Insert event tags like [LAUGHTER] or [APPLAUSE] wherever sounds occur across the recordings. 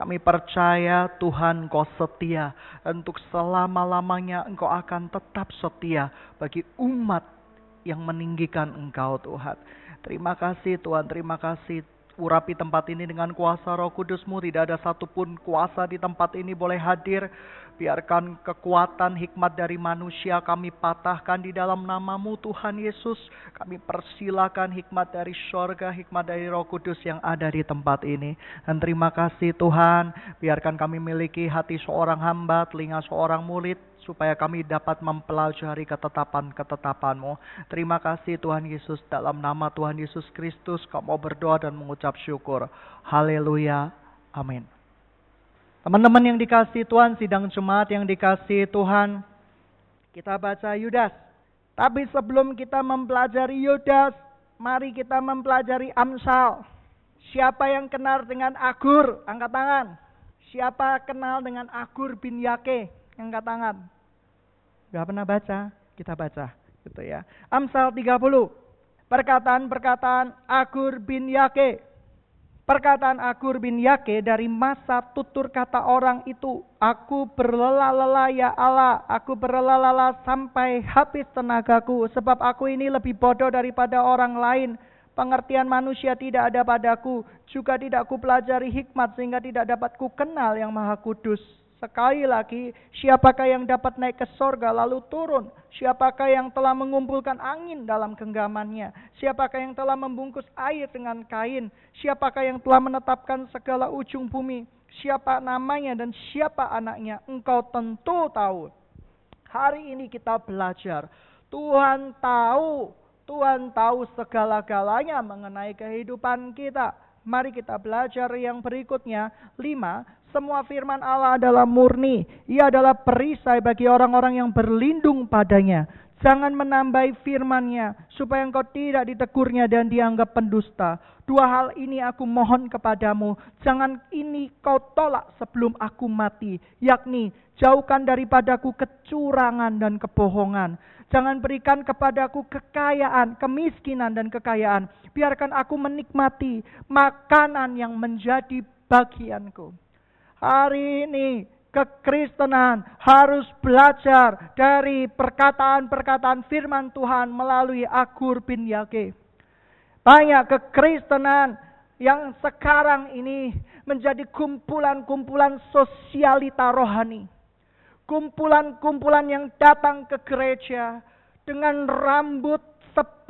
Kami percaya Tuhan Engkau setia. Untuk selama-lamanya Engkau akan tetap setia bagi umat yang meninggikan Engkau Tuhan. Terima kasih Tuhan, terima kasih urapi tempat ini dengan kuasa roh kudusmu. Tidak ada satupun kuasa di tempat ini boleh hadir. Biarkan kekuatan hikmat dari manusia kami patahkan di dalam namamu Tuhan Yesus. Kami persilakan hikmat dari sorga, hikmat dari roh kudus yang ada di tempat ini. Dan terima kasih Tuhan, biarkan kami miliki hati seorang hamba, telinga seorang murid, supaya kami dapat mempelajari ketetapan-ketetapanmu. Terima kasih Tuhan Yesus, dalam nama Tuhan Yesus Kristus, kau berdoa dan mengucap syukur. Haleluya. Amin. Teman-teman yang dikasih Tuhan, sidang jemaat yang dikasih Tuhan, kita baca Yudas. Tapi sebelum kita mempelajari Yudas, mari kita mempelajari Amsal. Siapa yang kenal dengan Agur? Angkat tangan. Siapa kenal dengan Agur bin Yake? Angkat tangan. Gak pernah baca? Kita baca. Gitu ya. Amsal 30. Perkataan-perkataan Agur bin Yake Perkataan Agur bin Yake dari masa tutur kata orang itu, aku berlelah-lelah ya Allah, aku berlelah-lelah sampai habis tenagaku, sebab aku ini lebih bodoh daripada orang lain. Pengertian manusia tidak ada padaku, juga tidak ku pelajari hikmat sehingga tidak dapat ku kenal yang maha kudus. Sekali lagi, siapakah yang dapat naik ke sorga lalu turun? Siapakah yang telah mengumpulkan angin dalam genggamannya? Siapakah yang telah membungkus air dengan kain? Siapakah yang telah menetapkan segala ujung bumi? Siapa namanya dan siapa anaknya? Engkau tentu tahu. Hari ini kita belajar. Tuhan tahu. Tuhan tahu segala-galanya mengenai kehidupan kita. Mari kita belajar yang berikutnya. Lima, semua firman Allah adalah murni. Ia adalah perisai bagi orang-orang yang berlindung padanya. Jangan menambahi firmannya supaya engkau tidak ditegurnya dan dianggap pendusta. Dua hal ini aku mohon kepadamu. Jangan ini kau tolak sebelum aku mati. Yakni jauhkan daripadaku kecurangan dan kebohongan. Jangan berikan kepadaku kekayaan, kemiskinan dan kekayaan. Biarkan aku menikmati makanan yang menjadi bagianku. Hari ini kekristenan harus belajar dari perkataan-perkataan firman Tuhan melalui Agur bin Yake. Banyak kekristenan yang sekarang ini menjadi kumpulan-kumpulan sosialita rohani. Kumpulan-kumpulan yang datang ke gereja dengan rambut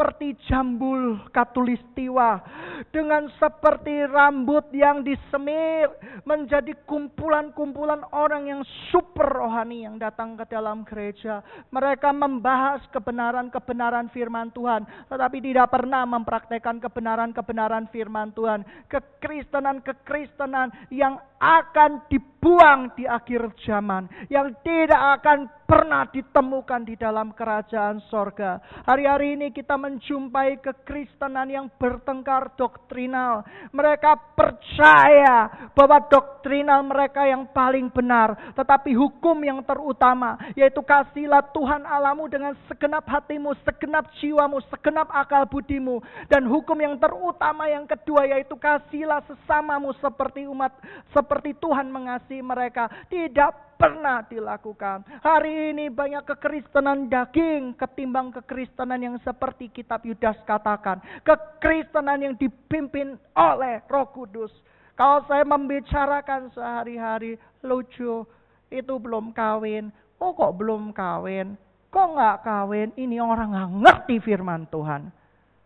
seperti jambul katulistiwa. Dengan seperti rambut yang disemir menjadi kumpulan-kumpulan orang yang super rohani yang datang ke dalam gereja. Mereka membahas kebenaran-kebenaran firman Tuhan. Tetapi tidak pernah mempraktekkan kebenaran-kebenaran firman Tuhan. Kekristenan-kekristenan yang akan dibuang di akhir zaman. Yang tidak akan pernah ditemukan di dalam kerajaan sorga. Hari-hari ini kita menjumpai kekristenan yang bertengkar doktrinal. Mereka percaya bahwa doktrinal mereka yang paling benar. Tetapi hukum yang terutama yaitu kasihlah Tuhan alamu dengan segenap hatimu, segenap jiwamu, segenap akal budimu. Dan hukum yang terutama yang kedua yaitu kasihlah sesamamu seperti umat, seperti Tuhan mengasihi mereka. Tidak pernah dilakukan. Hari ini banyak kekristenan daging ketimbang kekristenan yang seperti kitab Yudas katakan. Kekristenan yang dipimpin oleh roh kudus. Kalau saya membicarakan sehari-hari, lucu, itu belum kawin. Oh kok belum kawin? Kok nggak kawin? Ini orang nggak ngerti firman Tuhan.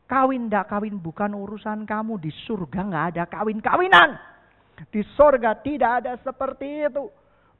Kawin ndak kawin bukan urusan kamu. Di surga nggak ada kawin-kawinan. Di surga tidak ada seperti itu.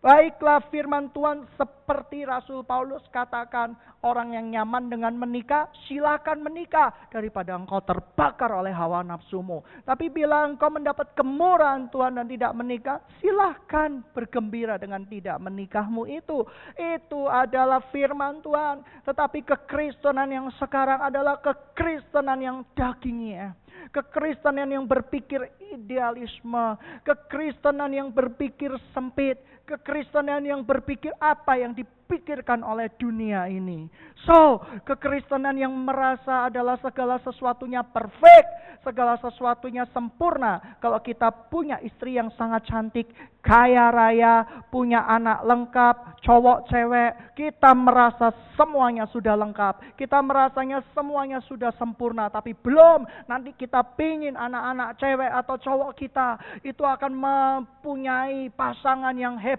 Baiklah firman Tuhan seperti Rasul Paulus katakan, orang yang nyaman dengan menikah, silakan menikah daripada engkau terbakar oleh hawa nafsumu. Tapi bila engkau mendapat kemurahan Tuhan dan tidak menikah, silahkan bergembira dengan tidak menikahmu itu. Itu adalah firman Tuhan. Tetapi kekristenan yang sekarang adalah kekristenan yang dagingnya kekristenan yang berpikir idealisme, kekristenan yang berpikir sempit, kekristenan yang berpikir apa yang dipikirkan oleh dunia ini. So, kekristenan yang merasa adalah segala sesuatunya perfect, segala sesuatunya sempurna. Kalau kita punya istri yang sangat cantik, kaya raya, punya anak lengkap, cowok cewek, kita merasa semuanya sudah lengkap. Kita merasanya semuanya sudah sempurna, tapi belum. Nanti kita pingin anak-anak cewek atau cowok kita itu akan mempunyai pasangan yang hebat,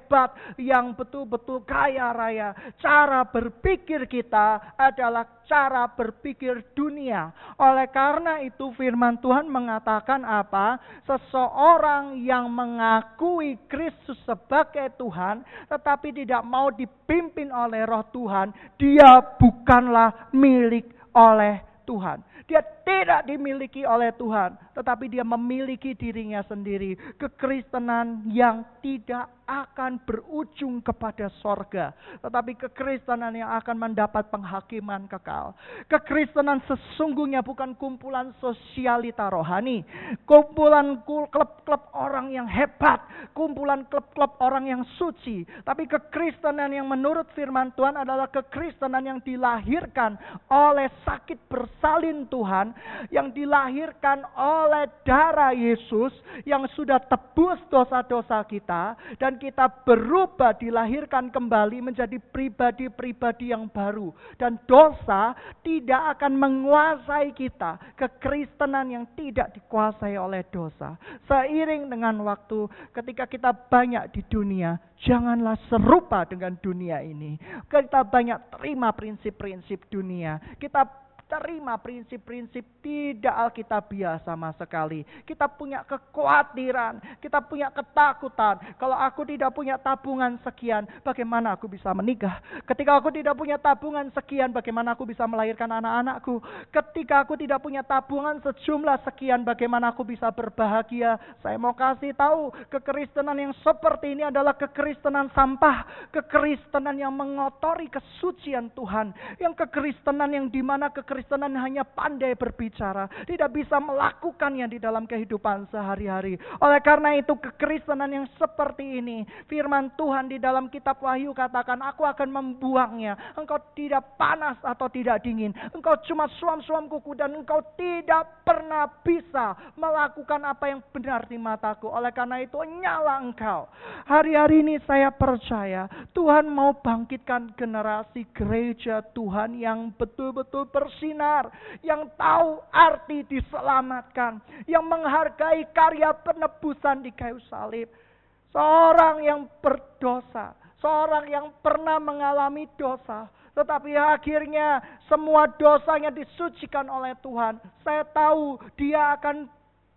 yang betul-betul kaya raya. Cara berpikir kita adalah cara berpikir dunia. Oleh karena itu firman Tuhan mengatakan apa? Seseorang yang mengakui Kristus sebagai Tuhan, tetapi tidak mau dipimpin oleh roh Tuhan, dia bukanlah milik oleh Tuhan. Dia tidak dimiliki oleh Tuhan, tetapi dia memiliki dirinya sendiri. Kekristenan yang tidak akan berujung kepada sorga, tetapi kekristenan yang akan mendapat penghakiman kekal. Kekristenan sesungguhnya bukan kumpulan sosialita rohani, kumpulan klub-klub orang yang hebat, kumpulan klub-klub orang yang suci, tapi kekristenan yang menurut firman Tuhan adalah kekristenan yang dilahirkan oleh sakit bersalin Tuhan. Yang dilahirkan oleh darah Yesus. Yang sudah tebus dosa-dosa kita. Dan kita berubah dilahirkan kembali menjadi pribadi-pribadi yang baru. Dan dosa tidak akan menguasai kita. Kekristenan yang tidak dikuasai oleh dosa. Seiring dengan waktu ketika kita banyak di dunia janganlah serupa dengan dunia ini. Kita banyak terima prinsip-prinsip dunia. Kita terima prinsip-prinsip tidak alkitabiah sama sekali. Kita punya kekhawatiran, kita punya ketakutan. Kalau aku tidak punya tabungan sekian, bagaimana aku bisa menikah? Ketika aku tidak punya tabungan sekian, bagaimana aku bisa melahirkan anak-anakku? Ketika aku tidak punya tabungan sejumlah sekian, bagaimana aku bisa berbahagia? Saya mau kasih tahu, kekristenan yang seperti ini adalah kekristenan sampah, kekristenan yang mengotori kesucian Tuhan, yang kekristenan yang di mana kekristenan kekristenan hanya pandai berbicara, tidak bisa melakukannya di dalam kehidupan sehari-hari. Oleh karena itu kekristenan yang seperti ini, firman Tuhan di dalam kitab Wahyu katakan, aku akan membuangnya. Engkau tidak panas atau tidak dingin. Engkau cuma suam-suam kuku dan engkau tidak pernah bisa melakukan apa yang benar di mataku. Oleh karena itu nyala engkau. Hari-hari ini saya percaya Tuhan mau bangkitkan generasi gereja Tuhan yang betul-betul bersih bersinar, yang tahu arti diselamatkan, yang menghargai karya penebusan di kayu salib. Seorang yang berdosa, seorang yang pernah mengalami dosa, tetapi akhirnya semua dosanya disucikan oleh Tuhan. Saya tahu dia akan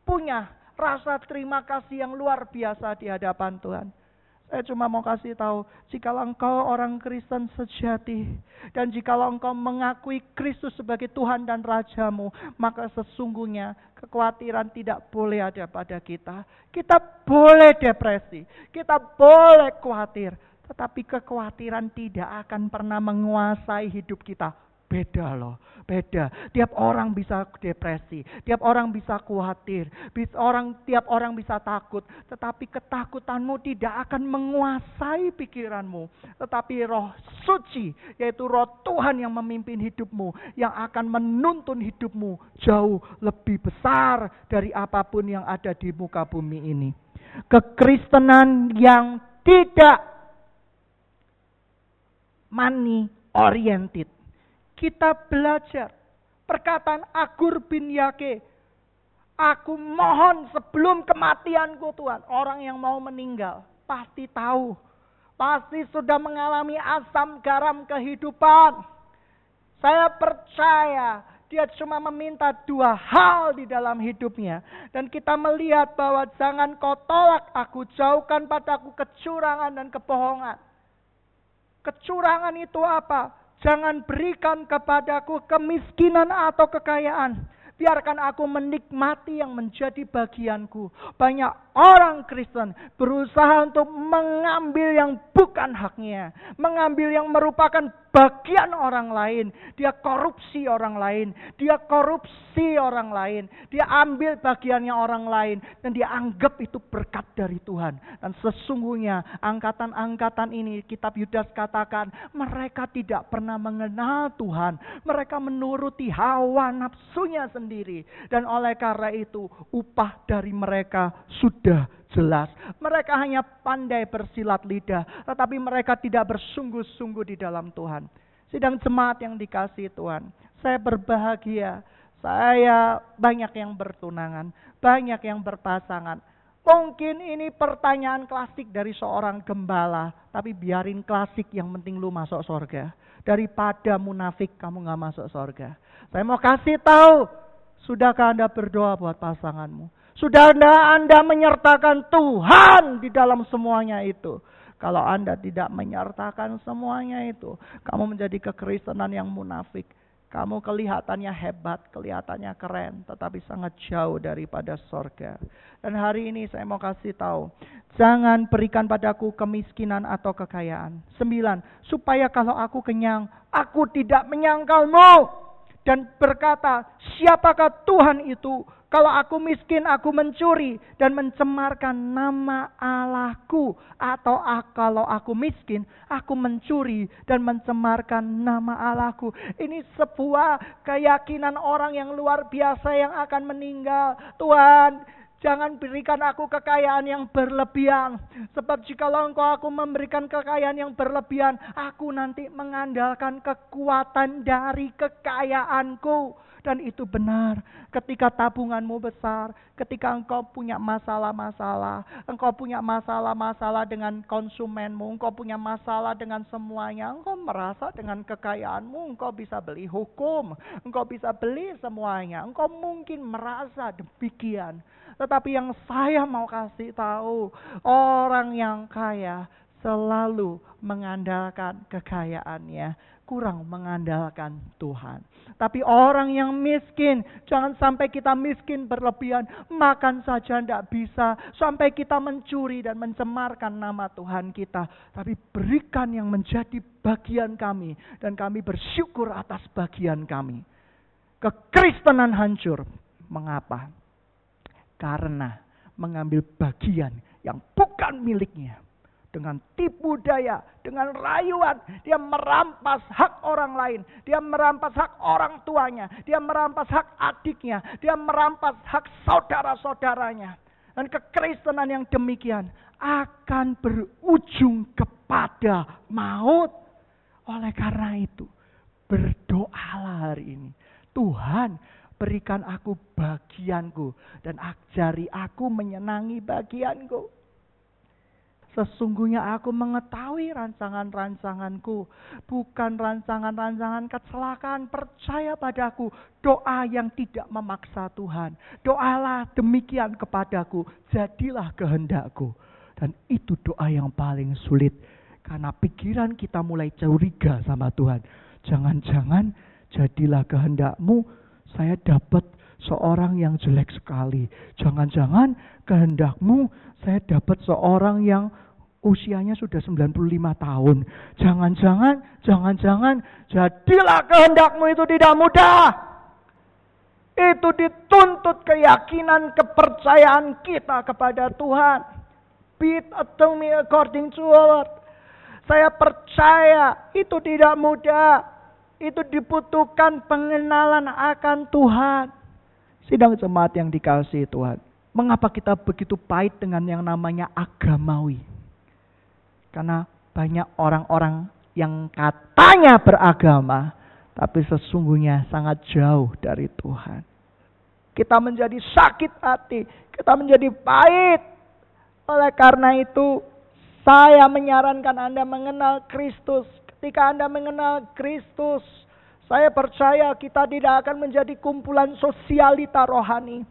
punya rasa terima kasih yang luar biasa di hadapan Tuhan. Saya cuma mau kasih tahu, jika engkau orang Kristen sejati, dan jika engkau mengakui Kristus sebagai Tuhan dan Rajamu, maka sesungguhnya kekhawatiran tidak boleh ada pada kita. Kita boleh depresi, kita boleh khawatir, tetapi kekhawatiran tidak akan pernah menguasai hidup kita Beda loh, beda. Tiap orang bisa depresi, tiap orang bisa khawatir, orang tiap orang bisa takut, tetapi ketakutanmu tidak akan menguasai pikiranmu, tetapi Roh Suci, yaitu Roh Tuhan yang memimpin hidupmu, yang akan menuntun hidupmu jauh lebih besar dari apa pun yang ada di muka bumi ini. Kekristenan yang tidak money oriented kita belajar perkataan Agur bin Yake. Aku mohon sebelum kematianku Tuhan. Orang yang mau meninggal pasti tahu. Pasti sudah mengalami asam garam kehidupan. Saya percaya dia cuma meminta dua hal di dalam hidupnya. Dan kita melihat bahwa jangan kau tolak aku, jauhkan padaku kecurangan dan kebohongan. Kecurangan itu apa? Jangan berikan kepadaku kemiskinan atau kekayaan. Biarkan aku menikmati yang menjadi bagianku. Banyak orang Kristen berusaha untuk mengambil yang bukan haknya, mengambil yang merupakan bagian orang lain. Dia korupsi orang lain, dia korupsi orang lain, dia ambil bagiannya orang lain dan dia anggap itu berkat dari Tuhan. Dan sesungguhnya angkatan-angkatan ini kitab Yudas katakan mereka tidak pernah mengenal Tuhan. Mereka menuruti hawa nafsunya sendiri dan oleh karena itu upah dari mereka sudah jelas. Mereka hanya pandai bersilat lidah, tetapi mereka tidak bersungguh-sungguh di dalam Tuhan. Sidang jemaat yang dikasih Tuhan, saya berbahagia. Saya banyak yang bertunangan, banyak yang berpasangan. Mungkin ini pertanyaan klasik dari seorang gembala, tapi biarin klasik yang penting lu masuk surga. Daripada munafik kamu gak masuk surga. Saya mau kasih tahu, sudahkah Anda berdoa buat pasanganmu? Sudah anda, anda menyertakan Tuhan di dalam semuanya itu. Kalau Anda tidak menyertakan semuanya itu, kamu menjadi kekristenan yang munafik. Kamu kelihatannya hebat, kelihatannya keren, tetapi sangat jauh daripada sorga. Dan hari ini saya mau kasih tahu, jangan berikan padaku kemiskinan atau kekayaan. Sembilan, supaya kalau aku kenyang, aku tidak menyangkalmu. Dan berkata, siapakah Tuhan itu kalau aku miskin, aku mencuri dan mencemarkan nama Allahku. Atau kalau aku miskin, aku mencuri dan mencemarkan nama Allahku. Ini sebuah keyakinan orang yang luar biasa yang akan meninggal. Tuhan, Jangan berikan aku kekayaan yang berlebihan. Sebab jikalau engkau aku memberikan kekayaan yang berlebihan, aku nanti mengandalkan kekuatan dari kekayaanku. Dan itu benar. Ketika tabunganmu besar, ketika engkau punya masalah-masalah, engkau punya masalah-masalah dengan konsumenmu, engkau punya masalah dengan semuanya, engkau merasa dengan kekayaanmu, engkau bisa beli hukum, engkau bisa beli semuanya, engkau mungkin merasa demikian. Tetapi yang saya mau kasih tahu, orang yang kaya selalu mengandalkan kekayaannya, kurang mengandalkan Tuhan. Tapi orang yang miskin, jangan sampai kita miskin berlebihan, makan saja tidak bisa, sampai kita mencuri dan mencemarkan nama Tuhan kita. Tapi berikan yang menjadi bagian kami, dan kami bersyukur atas bagian kami. Kekristenan hancur. Mengapa? Karena mengambil bagian yang bukan miliknya. Dengan tipu daya, dengan rayuan, dia merampas hak orang lain. Dia merampas hak orang tuanya. Dia merampas hak adiknya. Dia merampas hak saudara-saudaranya. Dan kekristenan yang demikian akan berujung kepada maut. Oleh karena itu, berdoalah hari ini. Tuhan, Berikan aku bagianku dan ajari aku menyenangi bagianku. Sesungguhnya aku mengetahui rancangan-rancanganku, bukan rancangan-rancangan kecelakaan. Percaya padaku, doa yang tidak memaksa Tuhan. Doalah demikian kepadaku, jadilah kehendakku. Dan itu doa yang paling sulit. Karena pikiran kita mulai curiga sama Tuhan. Jangan-jangan jadilah kehendakmu saya dapat seorang yang jelek sekali. Jangan-jangan kehendakmu saya dapat seorang yang usianya sudah 95 tahun. Jangan-jangan, jangan-jangan jadilah kehendakmu itu tidak mudah. Itu dituntut keyakinan, kepercayaan kita kepada Tuhan. Be it to me according to word. Saya percaya itu tidak mudah itu dibutuhkan pengenalan akan Tuhan. Sidang jemaat yang dikasih Tuhan. Mengapa kita begitu pahit dengan yang namanya agamawi? Karena banyak orang-orang yang katanya beragama, tapi sesungguhnya sangat jauh dari Tuhan. Kita menjadi sakit hati, kita menjadi pahit. Oleh karena itu, saya menyarankan Anda mengenal Kristus Ketika Anda mengenal Kristus, saya percaya kita tidak akan menjadi kumpulan sosialita rohani.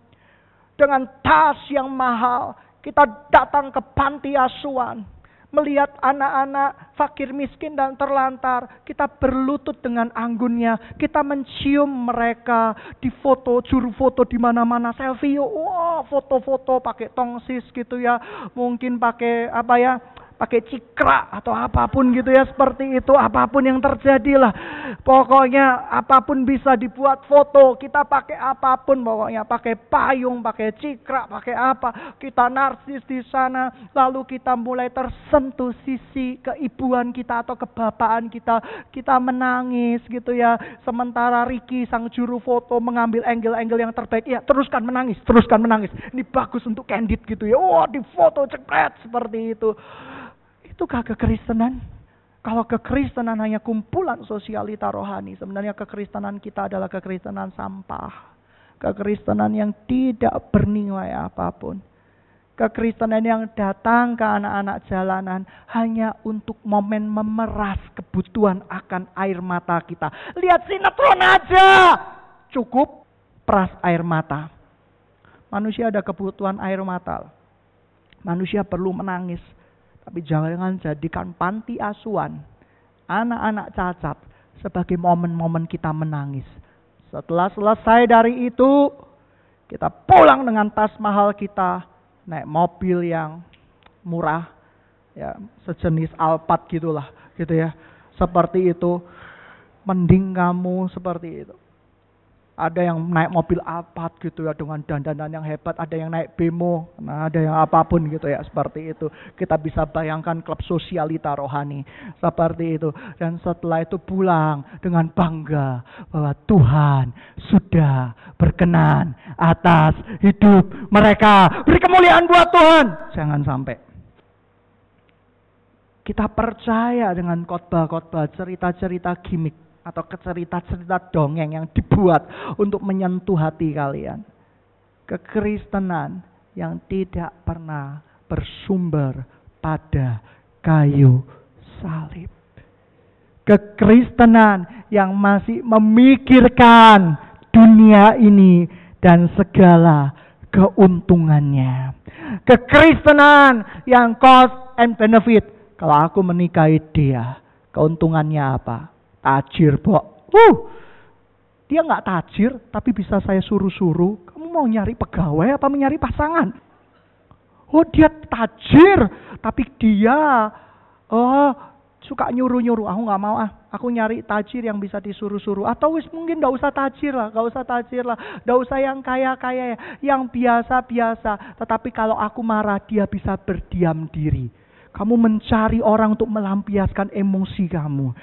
Dengan tas yang mahal, kita datang ke panti asuhan. Melihat anak-anak fakir miskin dan terlantar, kita berlutut dengan anggunnya. Kita mencium mereka di foto, juru foto di mana-mana, selfie. Wah, foto-foto pakai tongsis gitu ya. Mungkin pakai apa ya? Pakai cikra atau apa pun gitu ya seperti itu apa pun yang terjadi lah. Pokoknya apa pun bisa dibuat foto kita pakai apa pun pokoknya. Pakai payung pakai cikra pakai apa. Kita narsis di sana lalu kita mulai tersentuh sisi keibuan kita atau kebapaan kita. Kita menangis gitu ya. Sementara Ricky sang juru foto mengambil angle-angle yang terbaik. Ya teruskan menangis teruskan menangis. Ini bagus untuk candid gitu ya. Wah di foto cepet seperti itu Itukah kekristenan? Kalau kekristenan hanya kumpulan sosialita rohani, sebenarnya kekristenan kita adalah kekristenan sampah. Kekristenan yang tidak bernilai apa pun. Kekristenan yang datang ke anak-anak jalanan hanya untuk momen memeras kebutuhan akan air mata kita. Lihat sinetron aja. Cukup peras air mata. Manusia ada kebutuhan air mata. Manusia perlu menangis tapi jangan jadikan panti asuhan anak-anak cacat sebagai momen-momen kita menangis. Setelah selesai dari itu, kita pulang dengan tas mahal kita, naik mobil yang murah, ya sejenis Alphard gitulah, gitu ya. Seperti itu, mending kamu seperti itu. Ada yang naik mobil Alphard gitu ya dengan dandanan yang hebat, ada yang naik bemo, nah ada yang apa pun gitu ya seperti itu. Kita bisa bayangkan klub sosialita rohani seperti itu. Dan setelah itu pulang dengan bangga bahwa Tuhan sudah berkenan atas hidup mereka. Beri kemuliaan buat Tuhan. Jangan sampai kita percaya dengan khotbah-khotbah, cerita-cerita gimmick atau cerita-cerita dongeng yang dibuat untuk menyentuh hati kalian. Kekristenan yang tidak pernah bersumber pada kayu salib. Kekristenan yang masih memikirkan dunia ini dan segala keuntungannya. Kekristenan yang cost and benefit. Kalau aku menikahi dia, keuntungannya apa? Tajir, Pok. Uh, dia nggak tajir, tapi bisa saya suruh-suruh. Kamu mau nyari pegawai apa mencari pasangan? Oh, dia tajir, tapi dia oh suka nyuruh-nyuruh. Aku nggak mau ah. Aku nyari tajir yang bisa disuruh-suruh. Atau wis mungkin nggak usah tajir lah, nggak usah tajir lah, nggak usah yang kaya-kaya, ya. yang biasa-biasa. Tetapi kalau aku marah, dia bisa berdiam diri. Kamu mencari orang untuk melampiaskan emosi kamu.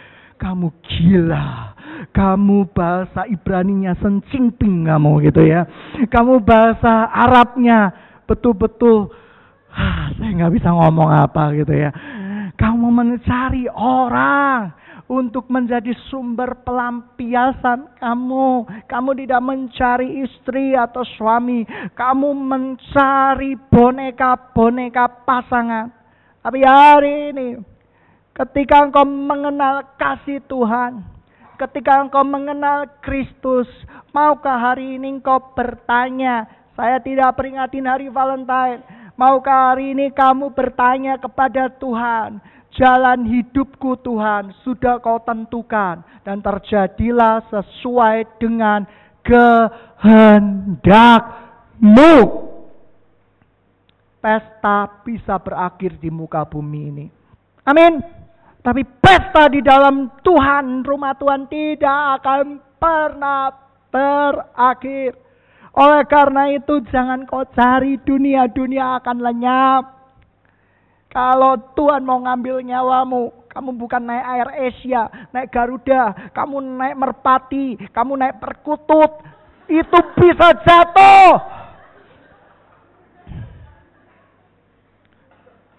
Kamu gila. Kamu bahasa Ibraninya sencingping kamu gitu ya. Kamu bahasa Arabnya betul-betul ah, saya nggak bisa ngomong apa gitu ya. Kamu mencari orang untuk menjadi sumber pelampiasan kamu. Kamu tidak mencari istri atau suami. Kamu mencari boneka-boneka pasangan. Tapi hari ini Ketika engkau mengenal kasih Tuhan, ketika engkau mengenal Kristus, maukah hari ini engkau bertanya, saya tidak peringatin hari Valentine, maukah hari ini kamu bertanya kepada Tuhan, jalan hidupku Tuhan sudah kau tentukan dan terjadilah sesuai dengan kehendakmu. Pesta bisa berakhir di muka bumi ini. Amin. Tapi pesta di dalam Tuhan, rumah Tuhan tidak akan pernah berakhir. Oleh karena itu jangan kau cari dunia, dunia akan lenyap. Kalau Tuhan mau ngambil nyawamu, kamu bukan naik air Asia, naik Garuda, kamu naik merpati, kamu naik perkutut, itu bisa jatuh.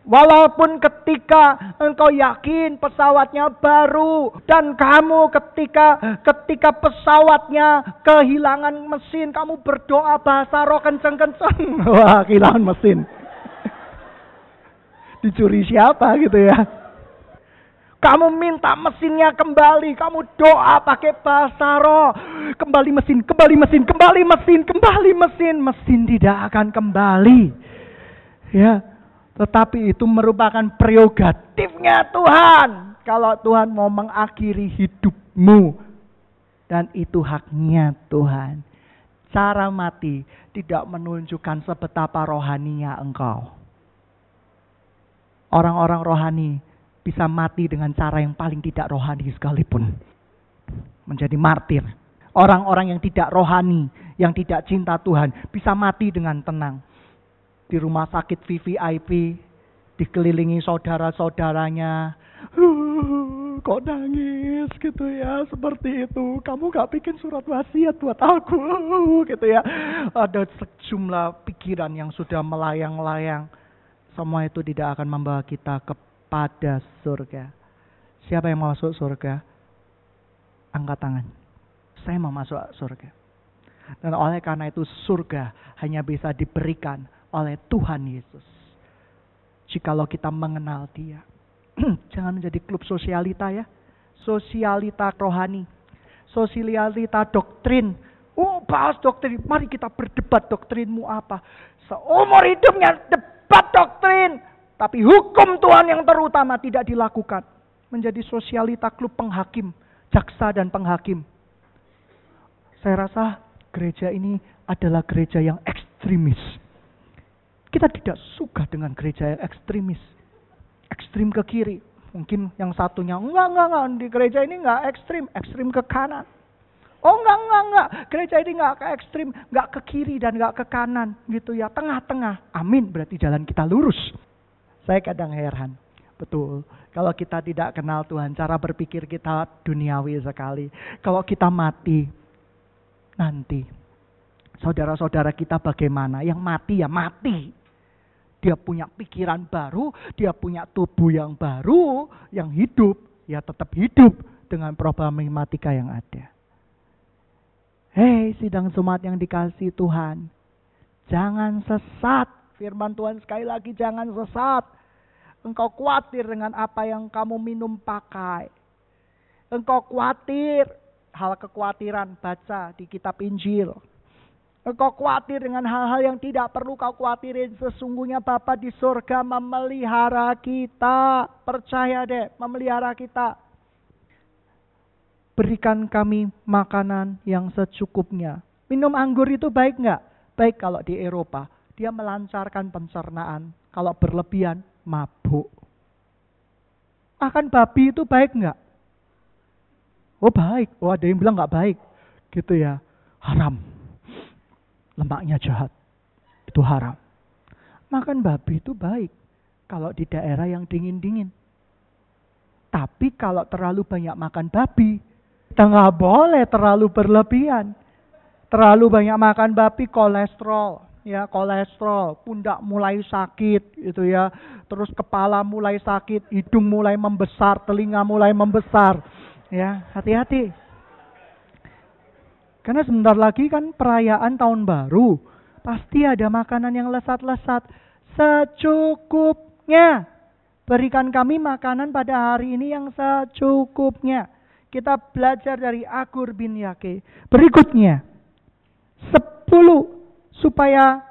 Walaupun ketika engkau yakin pesawatnya baru dan kamu ketika ketika pesawatnya kehilangan mesin kamu berdoa bahasa roh kenceng-kenceng. [LAUGHS] Wah, kehilangan mesin. [LAUGHS] Dicuri siapa gitu ya. Kamu minta mesinnya kembali, kamu doa pakai bahasa roh. Kembali mesin, kembali mesin, kembali mesin, kembali mesin. Mesin tidak akan kembali. Ya, Tetapi itu merupakan prerogatifnya Tuhan. Kalau Tuhan mau mengakhiri hidupmu. Dan itu haknya Tuhan. Cara mati tidak menunjukkan sebetapa rohaninya engkau. Orang-orang rohani bisa mati dengan cara yang paling tidak rohani sekalipun. Menjadi martir. Orang-orang yang tidak rohani, yang tidak cinta Tuhan, bisa mati dengan tenang di rumah sakit VVIP, dikelilingi saudara-saudaranya. kok nangis gitu ya, seperti itu. Kamu gak bikin surat wasiat buat aku [LAUGHS] gitu ya. Ada sejumlah pikiran yang sudah melayang-layang. Semua itu tidak akan membawa kita kepada surga. Siapa yang mau masuk surga? Angkat tangan. Saya mau masuk surga. Dan oleh karena itu surga hanya bisa diberikan oleh Tuhan Yesus. Jikalau kita mengenal dia. [CLEARS THROAT] Jangan menjadi klub sosialita ya. Sosialita rohani. Sosialita doktrin. Oh bahas doktrin. Mari kita berdebat doktrinmu apa. Seumur hidupnya debat doktrin. Tapi hukum Tuhan yang terutama tidak dilakukan. Menjadi sosialita klub penghakim. Jaksa dan penghakim. Saya rasa gereja ini adalah gereja yang ekstremis kita tidak suka dengan gereja yang ekstremis. Ekstrim ke kiri. Mungkin yang satunya, enggak, enggak, enggak. Di gereja ini enggak ekstrim. Ekstrim ke kanan. Oh enggak, enggak, enggak. Gereja ini enggak ke ekstrim. Enggak ke kiri dan enggak ke kanan. Gitu ya. Tengah-tengah. Amin. Berarti jalan kita lurus. Saya kadang heran. Betul. Kalau kita tidak kenal Tuhan, cara berpikir kita duniawi sekali. Kalau kita mati, nanti saudara-saudara kita bagaimana? Yang mati ya mati. Dia punya pikiran baru, dia punya tubuh yang baru, yang hidup, ya tetap hidup dengan problematika yang ada. Hei sidang sumat yang dikasih Tuhan. Jangan sesat. Firman Tuhan sekali lagi jangan sesat. Engkau khawatir dengan apa yang kamu minum pakai. Engkau khawatir hal kekhawatiran baca di kitab Injil. Engkau khawatir dengan hal-hal yang tidak perlu kau khawatirin. Sesungguhnya Bapa di surga memelihara kita. Percaya deh, memelihara kita. Berikan kami makanan yang secukupnya. Minum anggur itu baik nggak? Baik kalau di Eropa. Dia melancarkan pencernaan. Kalau berlebihan, mabuk. Makan babi itu baik nggak? Oh baik. Oh ada yang bilang nggak baik. Gitu ya. Haram lemaknya jahat. Itu haram. Makan babi itu baik kalau di daerah yang dingin-dingin. Tapi kalau terlalu banyak makan babi, kita nggak boleh terlalu berlebihan. Terlalu banyak makan babi kolesterol, ya kolesterol, pundak mulai sakit, itu ya. Terus kepala mulai sakit, hidung mulai membesar, telinga mulai membesar, ya hati-hati. Karena sebentar lagi kan perayaan tahun baru. Pasti ada makanan yang lesat-lesat. Secukupnya. Berikan kami makanan pada hari ini yang secukupnya. Kita belajar dari Agur bin Yake. Berikutnya. Sepuluh. Supaya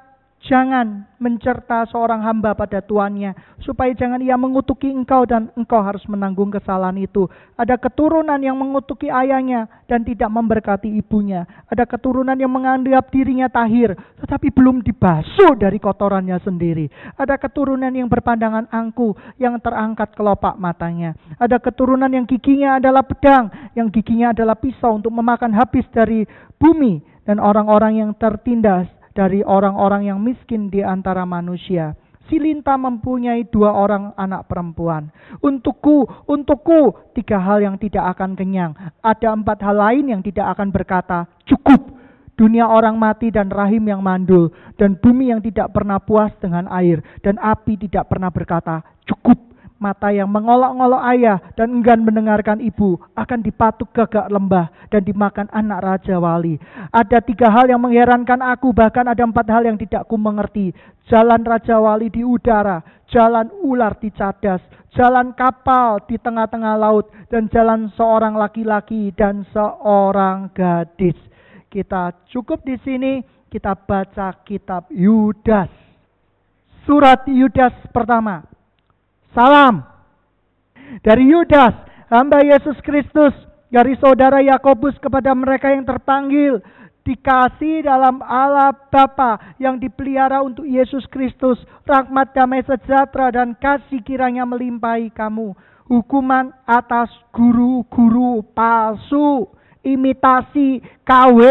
Jangan mencerta seorang hamba pada tuannya, supaya jangan ia mengutuki engkau dan engkau harus menanggung kesalahan itu. Ada keturunan yang mengutuki ayahnya dan tidak memberkati ibunya. Ada keturunan yang menganggap dirinya tahir, tetapi belum dibasuh dari kotorannya sendiri. Ada keturunan yang berpandangan angku, yang terangkat kelopak matanya. Ada keturunan yang giginya adalah pedang, yang giginya adalah pisau untuk memakan habis dari bumi dan orang-orang yang tertindas dari orang-orang yang miskin di antara manusia. Si Linta mempunyai dua orang anak perempuan. Untukku, untukku, tiga hal yang tidak akan kenyang. Ada empat hal lain yang tidak akan berkata, cukup. Dunia orang mati dan rahim yang mandul. Dan bumi yang tidak pernah puas dengan air. Dan api tidak pernah berkata, cukup mata yang mengolok-ngolok ayah dan enggan mendengarkan ibu akan dipatuk gagak lembah dan dimakan anak raja wali. Ada tiga hal yang mengherankan aku, bahkan ada empat hal yang tidak ku mengerti. Jalan raja wali di udara, jalan ular di cadas, jalan kapal di tengah-tengah laut, dan jalan seorang laki-laki dan seorang gadis. Kita cukup di sini, kita baca kitab Yudas. Surat Yudas pertama. Salam. Dari Yudas, hamba Yesus Kristus, dari saudara Yakobus kepada mereka yang terpanggil, dikasih dalam Allah Bapa yang dipelihara untuk Yesus Kristus, rahmat damai sejahtera dan kasih kiranya melimpahi kamu. Hukuman atas guru-guru palsu, imitasi, KW,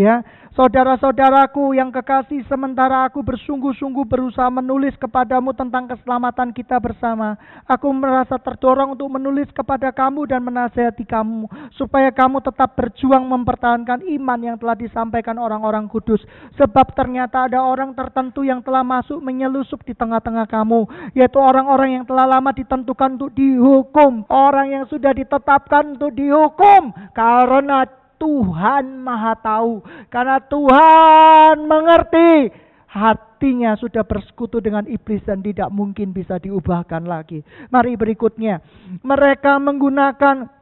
ya Saudara-saudaraku yang kekasih, sementara aku bersungguh-sungguh berusaha menulis kepadamu tentang keselamatan kita bersama. Aku merasa terdorong untuk menulis kepada kamu dan menasehati kamu, supaya kamu tetap berjuang mempertahankan iman yang telah disampaikan orang-orang kudus. Sebab ternyata ada orang tertentu yang telah masuk menyelusup di tengah-tengah kamu, yaitu orang-orang yang telah lama ditentukan untuk dihukum, orang yang sudah ditetapkan untuk dihukum, karena Tuhan Maha Tahu, karena Tuhan mengerti hatinya sudah bersekutu dengan iblis dan tidak mungkin bisa diubahkan lagi. Mari berikutnya, mereka menggunakan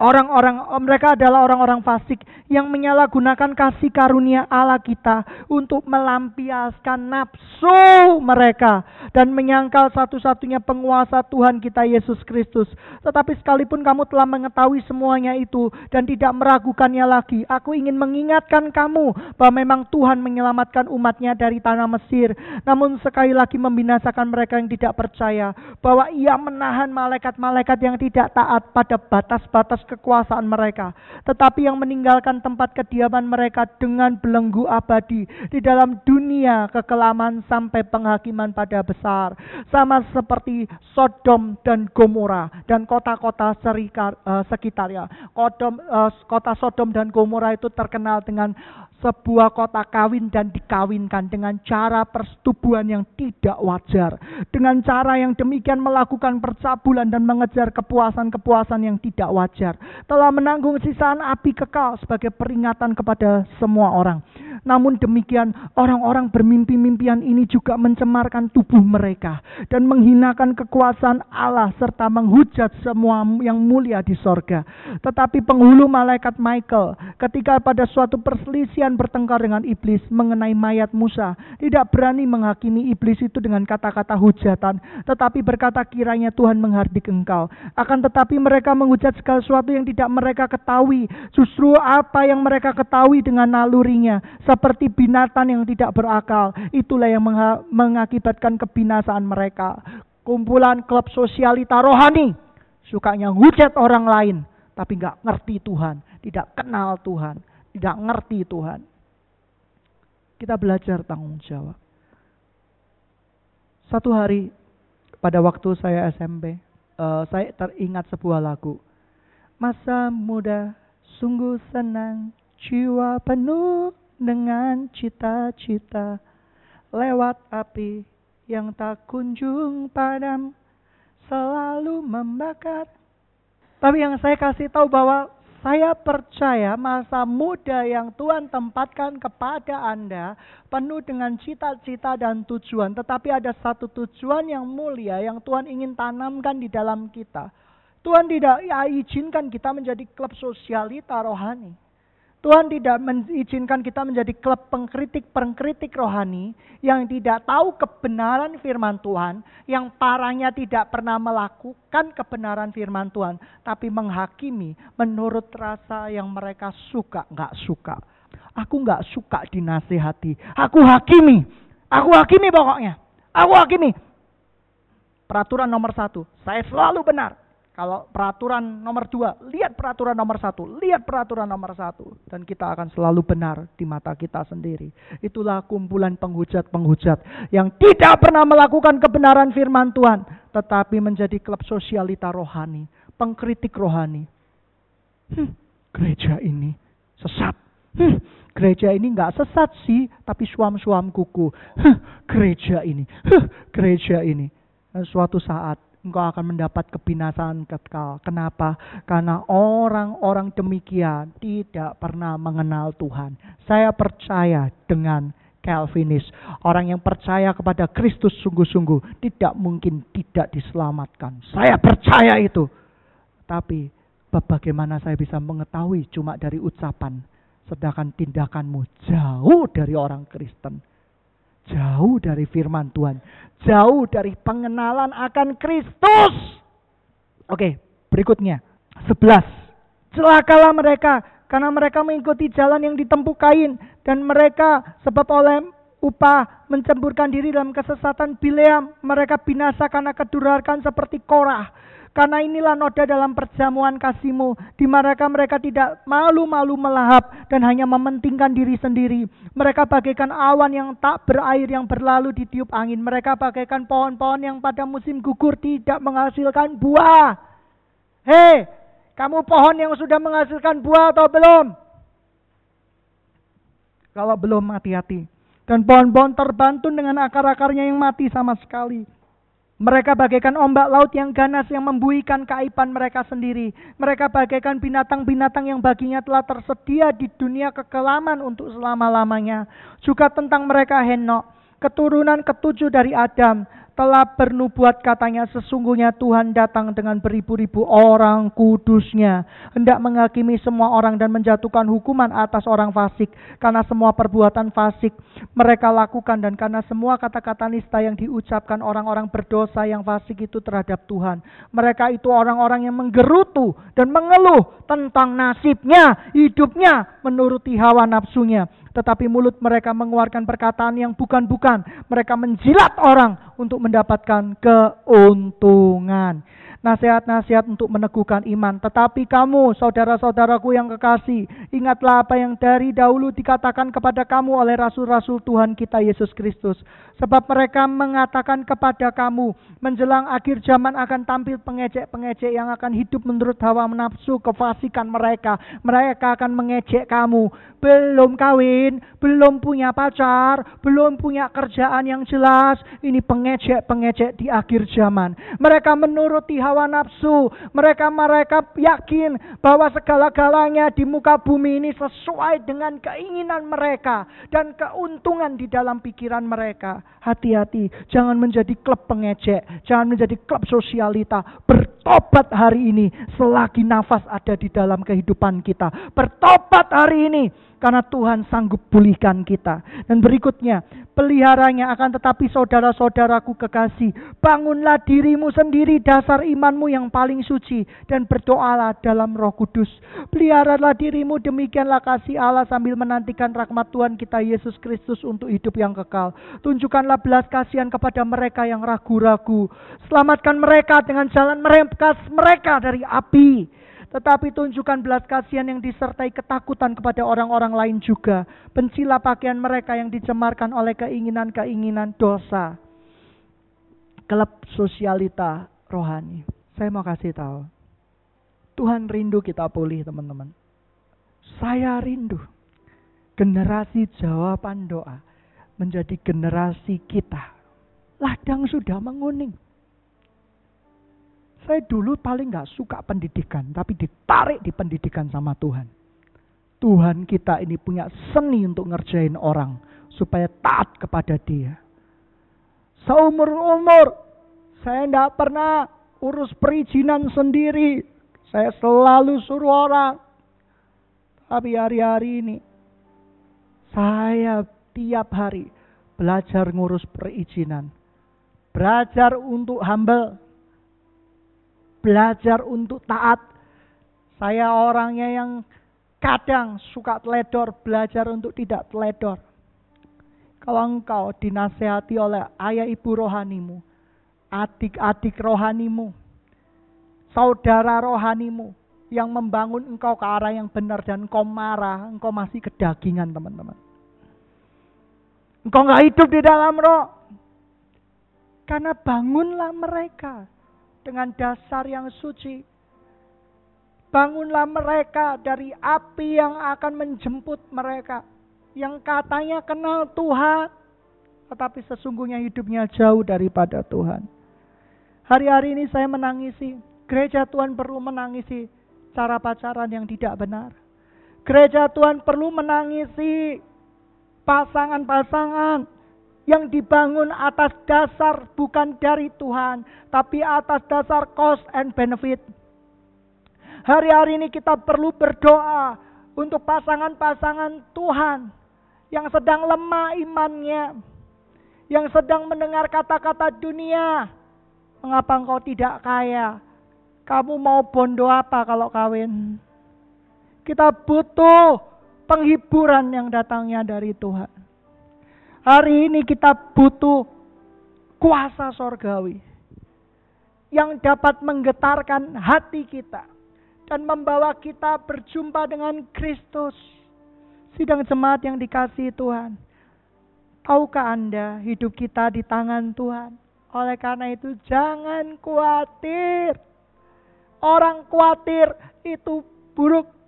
Orang-orang mereka adalah orang-orang fasik yang menyalahgunakan kasih karunia Allah kita untuk melampiaskan nafsu mereka dan menyangkal satu-satunya penguasa Tuhan kita Yesus Kristus. Tetapi sekalipun kamu telah mengetahui semuanya itu dan tidak meragukannya lagi, aku ingin mengingatkan kamu bahwa memang Tuhan menyelamatkan umatnya dari tanah Mesir. Namun sekali lagi membinasakan mereka yang tidak percaya bahwa ia menahan malaikat-malaikat yang tidak taat pada batas-batas kekuasaan mereka, tetapi yang meninggalkan tempat kediaman mereka dengan belenggu abadi di dalam dunia kekelaman sampai penghakiman pada besar, sama seperti Sodom dan Gomora dan kota-kota uh, sekitarnya. Uh, kota Sodom dan Gomora itu terkenal dengan sebuah kota kawin dan dikawinkan dengan cara persetubuhan yang tidak wajar. Dengan cara yang demikian melakukan percabulan dan mengejar kepuasan-kepuasan yang tidak wajar. Telah menanggung sisaan api kekal sebagai peringatan kepada semua orang. Namun demikian orang-orang bermimpi-mimpian ini juga mencemarkan tubuh mereka. Dan menghinakan kekuasaan Allah serta menghujat semua yang mulia di sorga. Tetapi penghulu malaikat Michael ketika pada suatu perselisihan bertengkar dengan iblis mengenai mayat Musa. Tidak berani menghakimi iblis itu dengan kata-kata hujatan. Tetapi berkata kiranya Tuhan menghardik engkau. Akan tetapi mereka menghujat segala sesuatu yang tidak mereka ketahui. Justru apa yang mereka ketahui dengan nalurinya. Seperti binatang yang tidak berakal. Itulah yang mengakibatkan kebinasaan mereka. Kumpulan klub sosialita rohani. Sukanya hujat orang lain. Tapi nggak ngerti Tuhan. Tidak kenal Tuhan tidak ngerti Tuhan. Kita belajar tanggung jawab. Satu hari pada waktu saya SMP, uh, saya teringat sebuah lagu. Masa muda sungguh senang, jiwa penuh dengan cita-cita. Lewat api yang tak kunjung padam, selalu membakar. Tapi yang saya kasih tahu bahwa saya percaya masa muda yang Tuhan tempatkan kepada Anda penuh dengan cita-cita dan tujuan. Tetapi ada satu tujuan yang mulia yang Tuhan ingin tanamkan di dalam kita. Tuhan tidak izinkan kita menjadi klub sosialita rohani. Tuhan tidak mengizinkan kita menjadi klub pengkritik-pengkritik rohani yang tidak tahu kebenaran firman Tuhan, yang parahnya tidak pernah melakukan kebenaran firman Tuhan, tapi menghakimi menurut rasa yang mereka suka, nggak suka. Aku nggak suka dinasehati, aku hakimi, aku hakimi pokoknya, aku hakimi. Peraturan nomor satu, saya selalu benar. Kalau peraturan nomor dua, lihat peraturan nomor satu, lihat peraturan nomor satu. Dan kita akan selalu benar di mata kita sendiri. Itulah kumpulan penghujat-penghujat yang tidak pernah melakukan kebenaran firman Tuhan. Tetapi menjadi klub sosialita rohani, pengkritik rohani. Hm, gereja ini sesat. Hm, gereja ini nggak sesat sih, tapi suam-suam kuku. Hm, gereja ini, hm, gereja ini. Dan suatu saat engkau akan mendapat kebinasaan kekal. Kenapa? Karena orang-orang demikian tidak pernah mengenal Tuhan. Saya percaya dengan Calvinis. Orang yang percaya kepada Kristus sungguh-sungguh tidak mungkin tidak diselamatkan. Saya percaya itu. Tapi bagaimana saya bisa mengetahui cuma dari ucapan sedangkan tindakanmu jauh dari orang Kristen. Jauh dari firman Tuhan. Jauh dari pengenalan akan Kristus. Oke, berikutnya. Sebelas. Celakalah mereka karena mereka mengikuti jalan yang ditempuh Kain dan mereka sebab oleh upah mencemburkan diri dalam kesesatan Bileam mereka binasa karena kedurhakaan seperti Korah karena inilah noda dalam perjamuan kasihmu, di mereka mereka tidak malu-malu melahap dan hanya mementingkan diri sendiri. Mereka bagaikan awan yang tak berair yang berlalu di tiup angin. Mereka bagaikan pohon-pohon yang pada musim gugur tidak menghasilkan buah. Hei, kamu pohon yang sudah menghasilkan buah atau belum? Kalau belum, hati-hati. Dan pohon-pohon terbantun dengan akar-akarnya yang mati sama sekali. Mereka bagaikan ombak laut yang ganas yang membuikan keaiban mereka sendiri. Mereka bagaikan binatang-binatang yang baginya telah tersedia di dunia kekelaman untuk selama-lamanya. Juga tentang mereka Henok, keturunan ketujuh dari Adam, telah bernubuat katanya sesungguhnya Tuhan datang dengan beribu-ribu orang kudusnya. Hendak menghakimi semua orang dan menjatuhkan hukuman atas orang fasik. Karena semua perbuatan fasik mereka lakukan dan karena semua kata-kata nista yang diucapkan orang-orang berdosa yang fasik itu terhadap Tuhan. Mereka itu orang-orang yang menggerutu dan mengeluh tentang nasibnya hidupnya menuruti hawa nafsunya tetapi mulut mereka mengeluarkan perkataan yang bukan-bukan. Mereka menjilat orang untuk mendapatkan keuntungan nasihat-nasihat untuk meneguhkan iman. Tetapi kamu, saudara-saudaraku yang kekasih, ingatlah apa yang dari dahulu dikatakan kepada kamu oleh rasul-rasul Tuhan kita Yesus Kristus. Sebab mereka mengatakan kepada kamu, menjelang akhir zaman akan tampil pengejek-pengejek yang akan hidup menurut hawa nafsu kefasikan mereka. Mereka akan mengejek kamu. Belum kawin, belum punya pacar, belum punya kerjaan yang jelas. Ini pengejek-pengejek di akhir zaman. Mereka menuruti hawa hawa nafsu. Mereka mereka yakin bahwa segala-galanya di muka bumi ini sesuai dengan keinginan mereka dan keuntungan di dalam pikiran mereka. Hati-hati, jangan menjadi klub pengecek, jangan menjadi klub sosialita. Bertobat hari ini selagi nafas ada di dalam kehidupan kita. Bertobat hari ini karena Tuhan sanggup pulihkan kita. Dan berikutnya, peliharanya akan tetapi saudara-saudaraku kekasih, bangunlah dirimu sendiri dasar imanmu yang paling suci dan berdoalah dalam Roh Kudus. Peliharalah dirimu demikianlah kasih Allah sambil menantikan rahmat Tuhan kita Yesus Kristus untuk hidup yang kekal. Tunjukkanlah belas kasihan kepada mereka yang ragu-ragu. Selamatkan mereka dengan jalan mereka mereka dari api tetapi tunjukkan belas kasihan yang disertai ketakutan kepada orang-orang lain juga. Bencilah pakaian mereka yang dicemarkan oleh keinginan-keinginan dosa. Kelab sosialita rohani. Saya mau kasih tahu. Tuhan rindu kita pulih teman-teman. Saya rindu. Generasi jawaban doa menjadi generasi kita. Ladang sudah menguning saya dulu paling nggak suka pendidikan, tapi ditarik di pendidikan sama Tuhan. Tuhan kita ini punya seni untuk ngerjain orang supaya taat kepada Dia. Seumur umur saya tidak pernah urus perizinan sendiri. Saya selalu suruh orang. Tapi hari-hari ini saya tiap hari belajar ngurus perizinan. Belajar untuk humble, belajar untuk taat. Saya orangnya yang kadang suka teledor, belajar untuk tidak teledor. Kalau engkau dinasehati oleh ayah ibu rohanimu, adik-adik rohanimu, saudara rohanimu, yang membangun engkau ke arah yang benar dan engkau marah, engkau masih kedagingan teman-teman. Engkau nggak hidup di dalam roh. Karena bangunlah mereka dengan dasar yang suci. Bangunlah mereka dari api yang akan menjemput mereka. Yang katanya kenal Tuhan. Tetapi sesungguhnya hidupnya jauh daripada Tuhan. Hari-hari ini saya menangisi. Gereja Tuhan perlu menangisi cara pacaran yang tidak benar. Gereja Tuhan perlu menangisi pasangan-pasangan yang dibangun atas dasar bukan dari Tuhan, tapi atas dasar cost and benefit. Hari-hari ini kita perlu berdoa untuk pasangan-pasangan Tuhan yang sedang lemah imannya, yang sedang mendengar kata-kata dunia. Mengapa engkau tidak kaya? Kamu mau bondo apa kalau kawin? Kita butuh penghiburan yang datangnya dari Tuhan. Hari ini kita butuh kuasa sorgawi yang dapat menggetarkan hati kita dan membawa kita berjumpa dengan Kristus. Sidang jemaat yang dikasih Tuhan. Tahukah Anda hidup kita di tangan Tuhan? Oleh karena itu jangan khawatir. Orang khawatir itu buruk.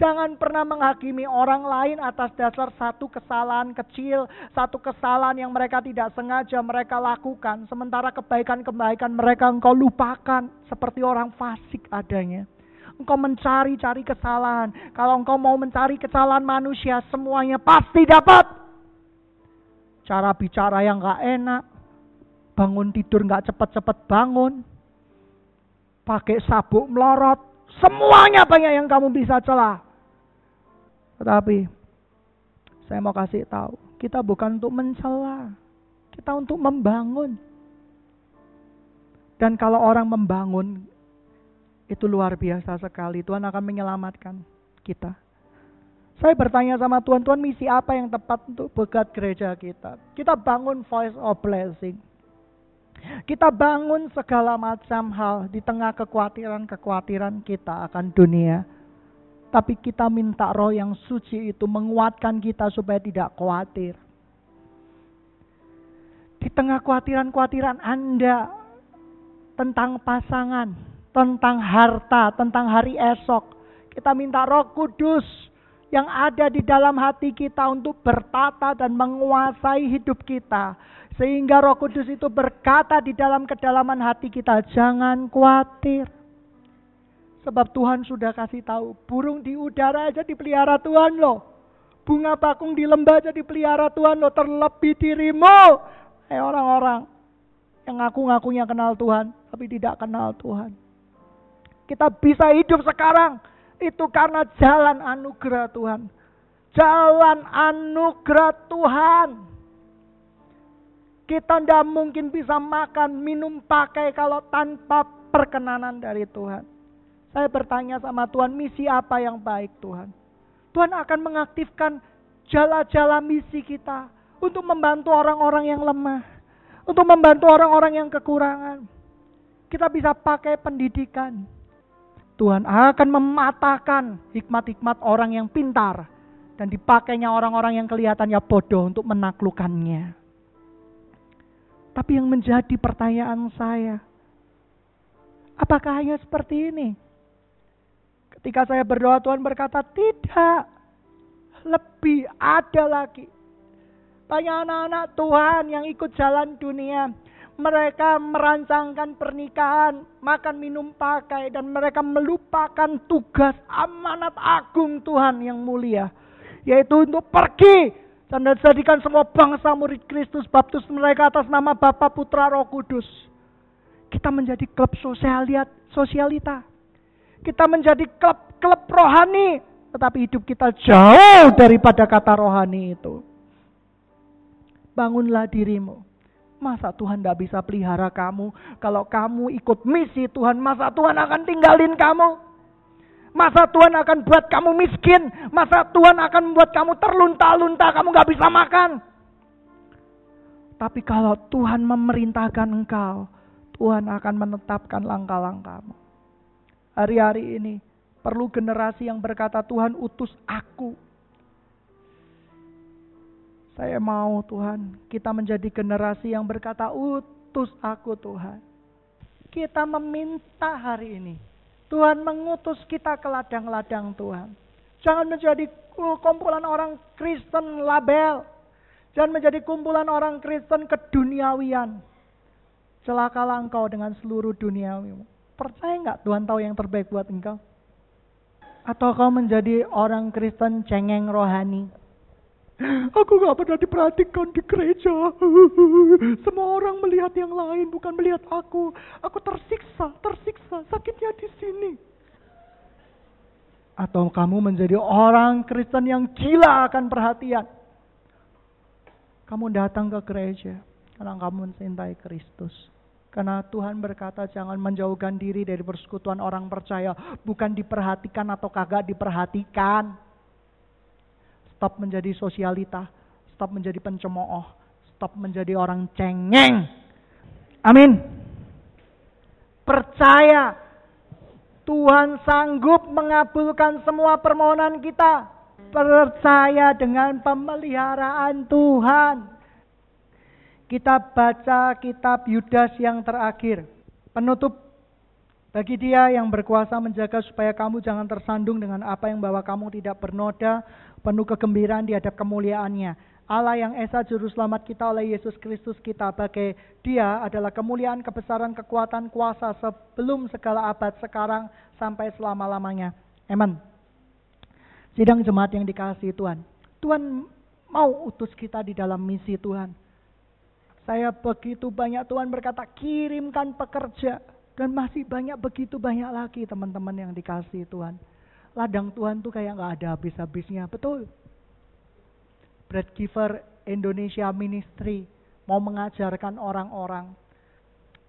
Jangan pernah menghakimi orang lain atas dasar satu kesalahan kecil, satu kesalahan yang mereka tidak sengaja mereka lakukan. Sementara kebaikan-kebaikan mereka engkau lupakan seperti orang fasik adanya. Engkau mencari-cari kesalahan. Kalau engkau mau mencari kesalahan manusia, semuanya pasti dapat cara bicara yang gak enak, bangun tidur gak cepet-cepet bangun, pakai sabuk melorot, semuanya banyak yang kamu bisa celah. Tetapi saya mau kasih tahu, kita bukan untuk mencela, kita untuk membangun. Dan kalau orang membangun, itu luar biasa sekali. Tuhan akan menyelamatkan kita. Saya bertanya sama Tuhan, Tuhan misi apa yang tepat untuk begat gereja kita? Kita bangun voice of blessing. Kita bangun segala macam hal di tengah kekhawatiran-kekhawatiran kita akan dunia. Tapi kita minta roh yang suci itu menguatkan kita supaya tidak khawatir. Di tengah kekhawatiran-kekhawatiran Anda tentang pasangan, tentang harta, tentang hari esok. Kita minta roh kudus yang ada di dalam hati kita untuk bertata dan menguasai hidup kita. Sehingga roh kudus itu berkata di dalam kedalaman hati kita, jangan khawatir. Sebab Tuhan sudah kasih tahu, burung di udara aja dipelihara Tuhan loh. Bunga bakung di lembah aja dipelihara Tuhan loh, terlebih dirimu. Eh orang-orang yang ngaku-ngakunya kenal Tuhan, tapi tidak kenal Tuhan. Kita bisa hidup sekarang itu karena jalan anugerah Tuhan. Jalan anugerah Tuhan. Kita tidak mungkin bisa makan, minum, pakai kalau tanpa perkenanan dari Tuhan. Saya bertanya sama Tuhan, misi apa yang baik Tuhan? Tuhan akan mengaktifkan jala-jala misi kita untuk membantu orang-orang yang lemah, untuk membantu orang-orang yang kekurangan. Kita bisa pakai pendidikan, Tuhan akan mematahkan hikmat-hikmat orang yang pintar dan dipakainya orang-orang yang kelihatannya bodoh untuk menaklukkannya. Tapi yang menjadi pertanyaan saya, apakah hanya seperti ini? Ketika saya berdoa Tuhan berkata, tidak, lebih ada lagi. Banyak anak-anak Tuhan yang ikut jalan dunia mereka merancangkan pernikahan, makan minum pakai, dan mereka melupakan tugas amanat agung Tuhan yang mulia, yaitu untuk pergi dan menjadikan semua bangsa murid Kristus baptis mereka atas nama Bapa Putra Roh Kudus. Kita menjadi klub sosialita. Kita menjadi klub-klub rohani, tetapi hidup kita jauh daripada kata rohani itu. Bangunlah dirimu Masa Tuhan tidak bisa pelihara kamu? Kalau kamu ikut misi Tuhan, masa Tuhan akan tinggalin kamu? Masa Tuhan akan buat kamu miskin? Masa Tuhan akan membuat kamu terlunta-lunta, kamu gak bisa makan? Tapi kalau Tuhan memerintahkan engkau, Tuhan akan menetapkan langkah-langkahmu. Hari-hari ini perlu generasi yang berkata, Tuhan utus aku saya mau Tuhan, kita menjadi generasi yang berkata, utus aku Tuhan. Kita meminta hari ini. Tuhan mengutus kita ke ladang-ladang Tuhan. Jangan menjadi kumpulan orang Kristen label. Jangan menjadi kumpulan orang Kristen keduniawian. Celakalah engkau dengan seluruh duniawimu. Percaya nggak Tuhan tahu yang terbaik buat engkau? Atau kau menjadi orang Kristen cengeng rohani? [GASPS] Aku gak pernah diperhatikan di gereja. [LAUGHS] Semua orang melihat yang lain, bukan melihat aku. Aku tersiksa, tersiksa, sakitnya di sini. Atau kamu menjadi orang Kristen yang gila akan perhatian. Kamu datang ke gereja karena kamu mencintai Kristus. Karena Tuhan berkata jangan menjauhkan diri dari persekutuan orang percaya. Bukan diperhatikan atau kagak diperhatikan. Stop menjadi sosialita. Stop menjadi pencemooh. Stop menjadi orang cengeng. Amin. Percaya Tuhan sanggup mengabulkan semua permohonan kita percaya dengan pemeliharaan Tuhan. Kita baca kitab Yudas yang terakhir. Penutup bagi dia yang berkuasa menjaga supaya kamu jangan tersandung dengan apa yang bawa kamu tidak bernoda, penuh kegembiraan di hadap kemuliaannya. Allah yang Esa Juru Selamat kita oleh Yesus Kristus kita bagi dia adalah kemuliaan, kebesaran, kekuatan, kuasa sebelum segala abad sekarang sampai selama-lamanya. Amen. Sidang jemaat yang dikasih Tuhan. Tuhan mau utus kita di dalam misi Tuhan. Saya begitu banyak Tuhan berkata kirimkan pekerja. Dan masih banyak begitu banyak lagi teman-teman yang dikasih Tuhan. Ladang Tuhan tuh kayak gak ada habis-habisnya. Betul. Bread Giver Indonesia Ministry mau mengajarkan orang-orang.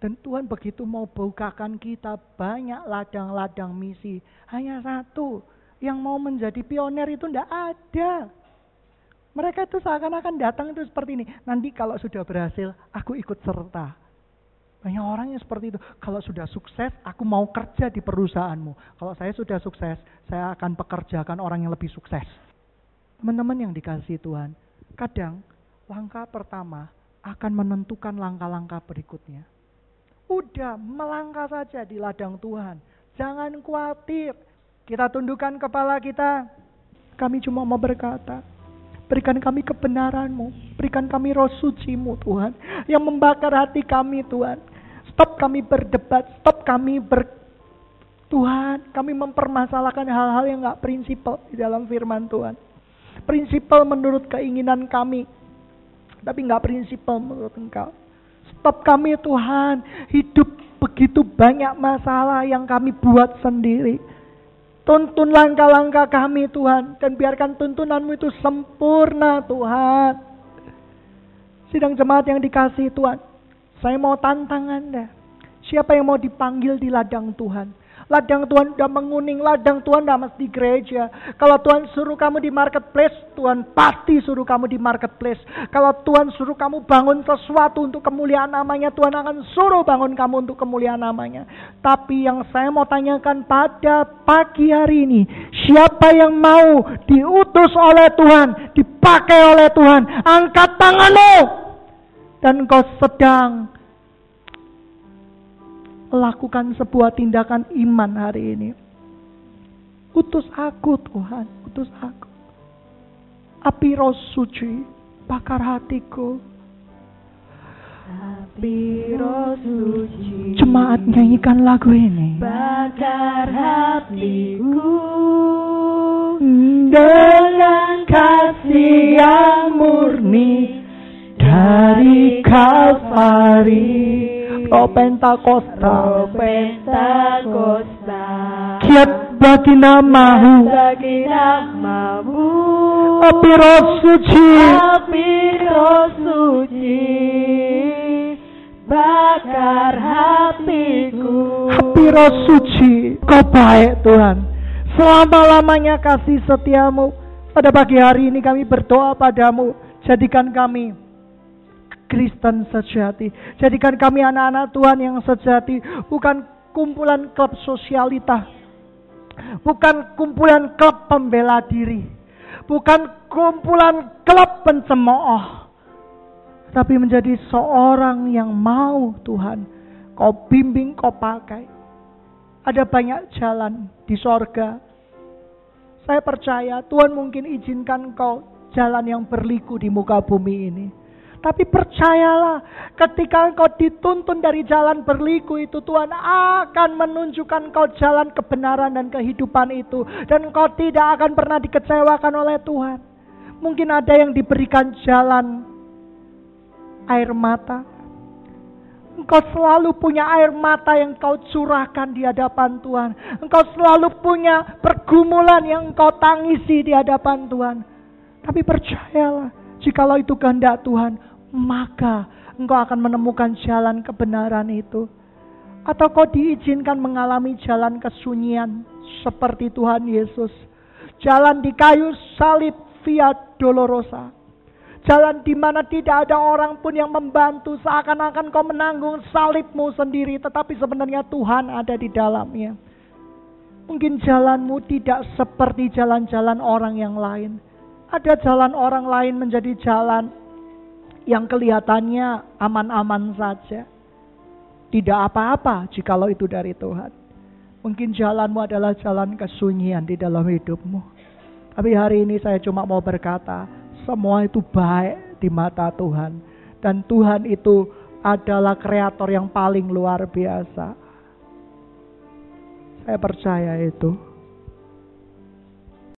Dan Tuhan begitu mau bukakan kita banyak ladang-ladang misi. Hanya satu, yang mau menjadi pionir itu tidak ada. Mereka itu seakan-akan datang itu seperti ini. Nanti kalau sudah berhasil, aku ikut serta. Banyak orang yang seperti itu. Kalau sudah sukses, aku mau kerja di perusahaanmu. Kalau saya sudah sukses, saya akan pekerjakan orang yang lebih sukses. Teman-teman yang dikasih Tuhan, kadang langkah pertama akan menentukan langkah-langkah berikutnya. Udah, melangkah saja di ladang Tuhan. Jangan khawatir. Kita tundukkan kepala kita. Kami cuma mau berkata, berikan kami kebenaranmu, berikan kami roh sucimu Tuhan, yang membakar hati kami Tuhan. Stop kami berdebat, stop kami ber... Tuhan, kami mempermasalahkan hal-hal yang gak prinsipal di dalam firman Tuhan. Prinsipal menurut keinginan kami, tapi gak prinsipal menurut Engkau. Stop kami Tuhan, hidup begitu banyak masalah yang kami buat sendiri. Tuntun langkah-langkah kami Tuhan. Dan biarkan tuntunanmu itu sempurna Tuhan. Sidang jemaat yang dikasih Tuhan. Saya mau tantang Anda. Siapa yang mau dipanggil di ladang Tuhan? Ladang Tuhan udah menguning, ladang Tuhan udah mesti gereja. Kalau Tuhan suruh kamu di marketplace, Tuhan pasti suruh kamu di marketplace. Kalau Tuhan suruh kamu bangun sesuatu untuk kemuliaan namanya, Tuhan akan suruh bangun kamu untuk kemuliaan namanya. Tapi yang saya mau tanyakan pada pagi hari ini, siapa yang mau diutus oleh Tuhan, dipakai oleh Tuhan, angkat tanganmu. Dan kau sedang lakukan sebuah tindakan iman hari ini. Utus aku Tuhan, utus aku. Api roh suci, bakar hatiku. Api roh suci. Jemaat nyanyikan lagu ini. Bakar hatiku. Dengan kasih yang murni dari Kalvari. Roh Pentakosta. Roh Pentakosta. Kiat bagi namamu. Bagi namamu. Api roh suci. Api roh suci. Bakar hatiku. Api roh suci. Kau baik Tuhan. Selama-lamanya kasih setiamu. Pada pagi hari ini kami berdoa padamu. Jadikan kami Kristen sejati. Jadikan kami anak-anak Tuhan yang sejati. Bukan kumpulan klub sosialita. Bukan kumpulan klub pembela diri. Bukan kumpulan klub pencemooh. Tapi menjadi seorang yang mau Tuhan. Kau bimbing, kau pakai. Ada banyak jalan di sorga. Saya percaya Tuhan mungkin izinkan kau jalan yang berliku di muka bumi ini. Tapi percayalah, ketika engkau dituntun dari jalan berliku itu, Tuhan akan menunjukkan kau jalan kebenaran dan kehidupan itu. Dan engkau tidak akan pernah dikecewakan oleh Tuhan. Mungkin ada yang diberikan jalan air mata. Engkau selalu punya air mata yang kau curahkan di hadapan Tuhan. Engkau selalu punya pergumulan yang engkau tangisi di hadapan Tuhan. Tapi percayalah, Jikalau itu kehendak Tuhan, maka engkau akan menemukan jalan kebenaran itu. Atau kau diizinkan mengalami jalan kesunyian seperti Tuhan Yesus. Jalan di kayu salib via dolorosa. Jalan di mana tidak ada orang pun yang membantu. Seakan-akan kau menanggung salibmu sendiri. Tetapi sebenarnya Tuhan ada di dalamnya. Mungkin jalanmu tidak seperti jalan-jalan orang yang lain. Ada jalan orang lain menjadi jalan yang kelihatannya aman-aman saja. Tidak apa-apa jikalau itu dari Tuhan. Mungkin jalanmu adalah jalan kesunyian di dalam hidupmu. Tapi hari ini saya cuma mau berkata, semua itu baik di mata Tuhan. Dan Tuhan itu adalah kreator yang paling luar biasa. Saya percaya itu.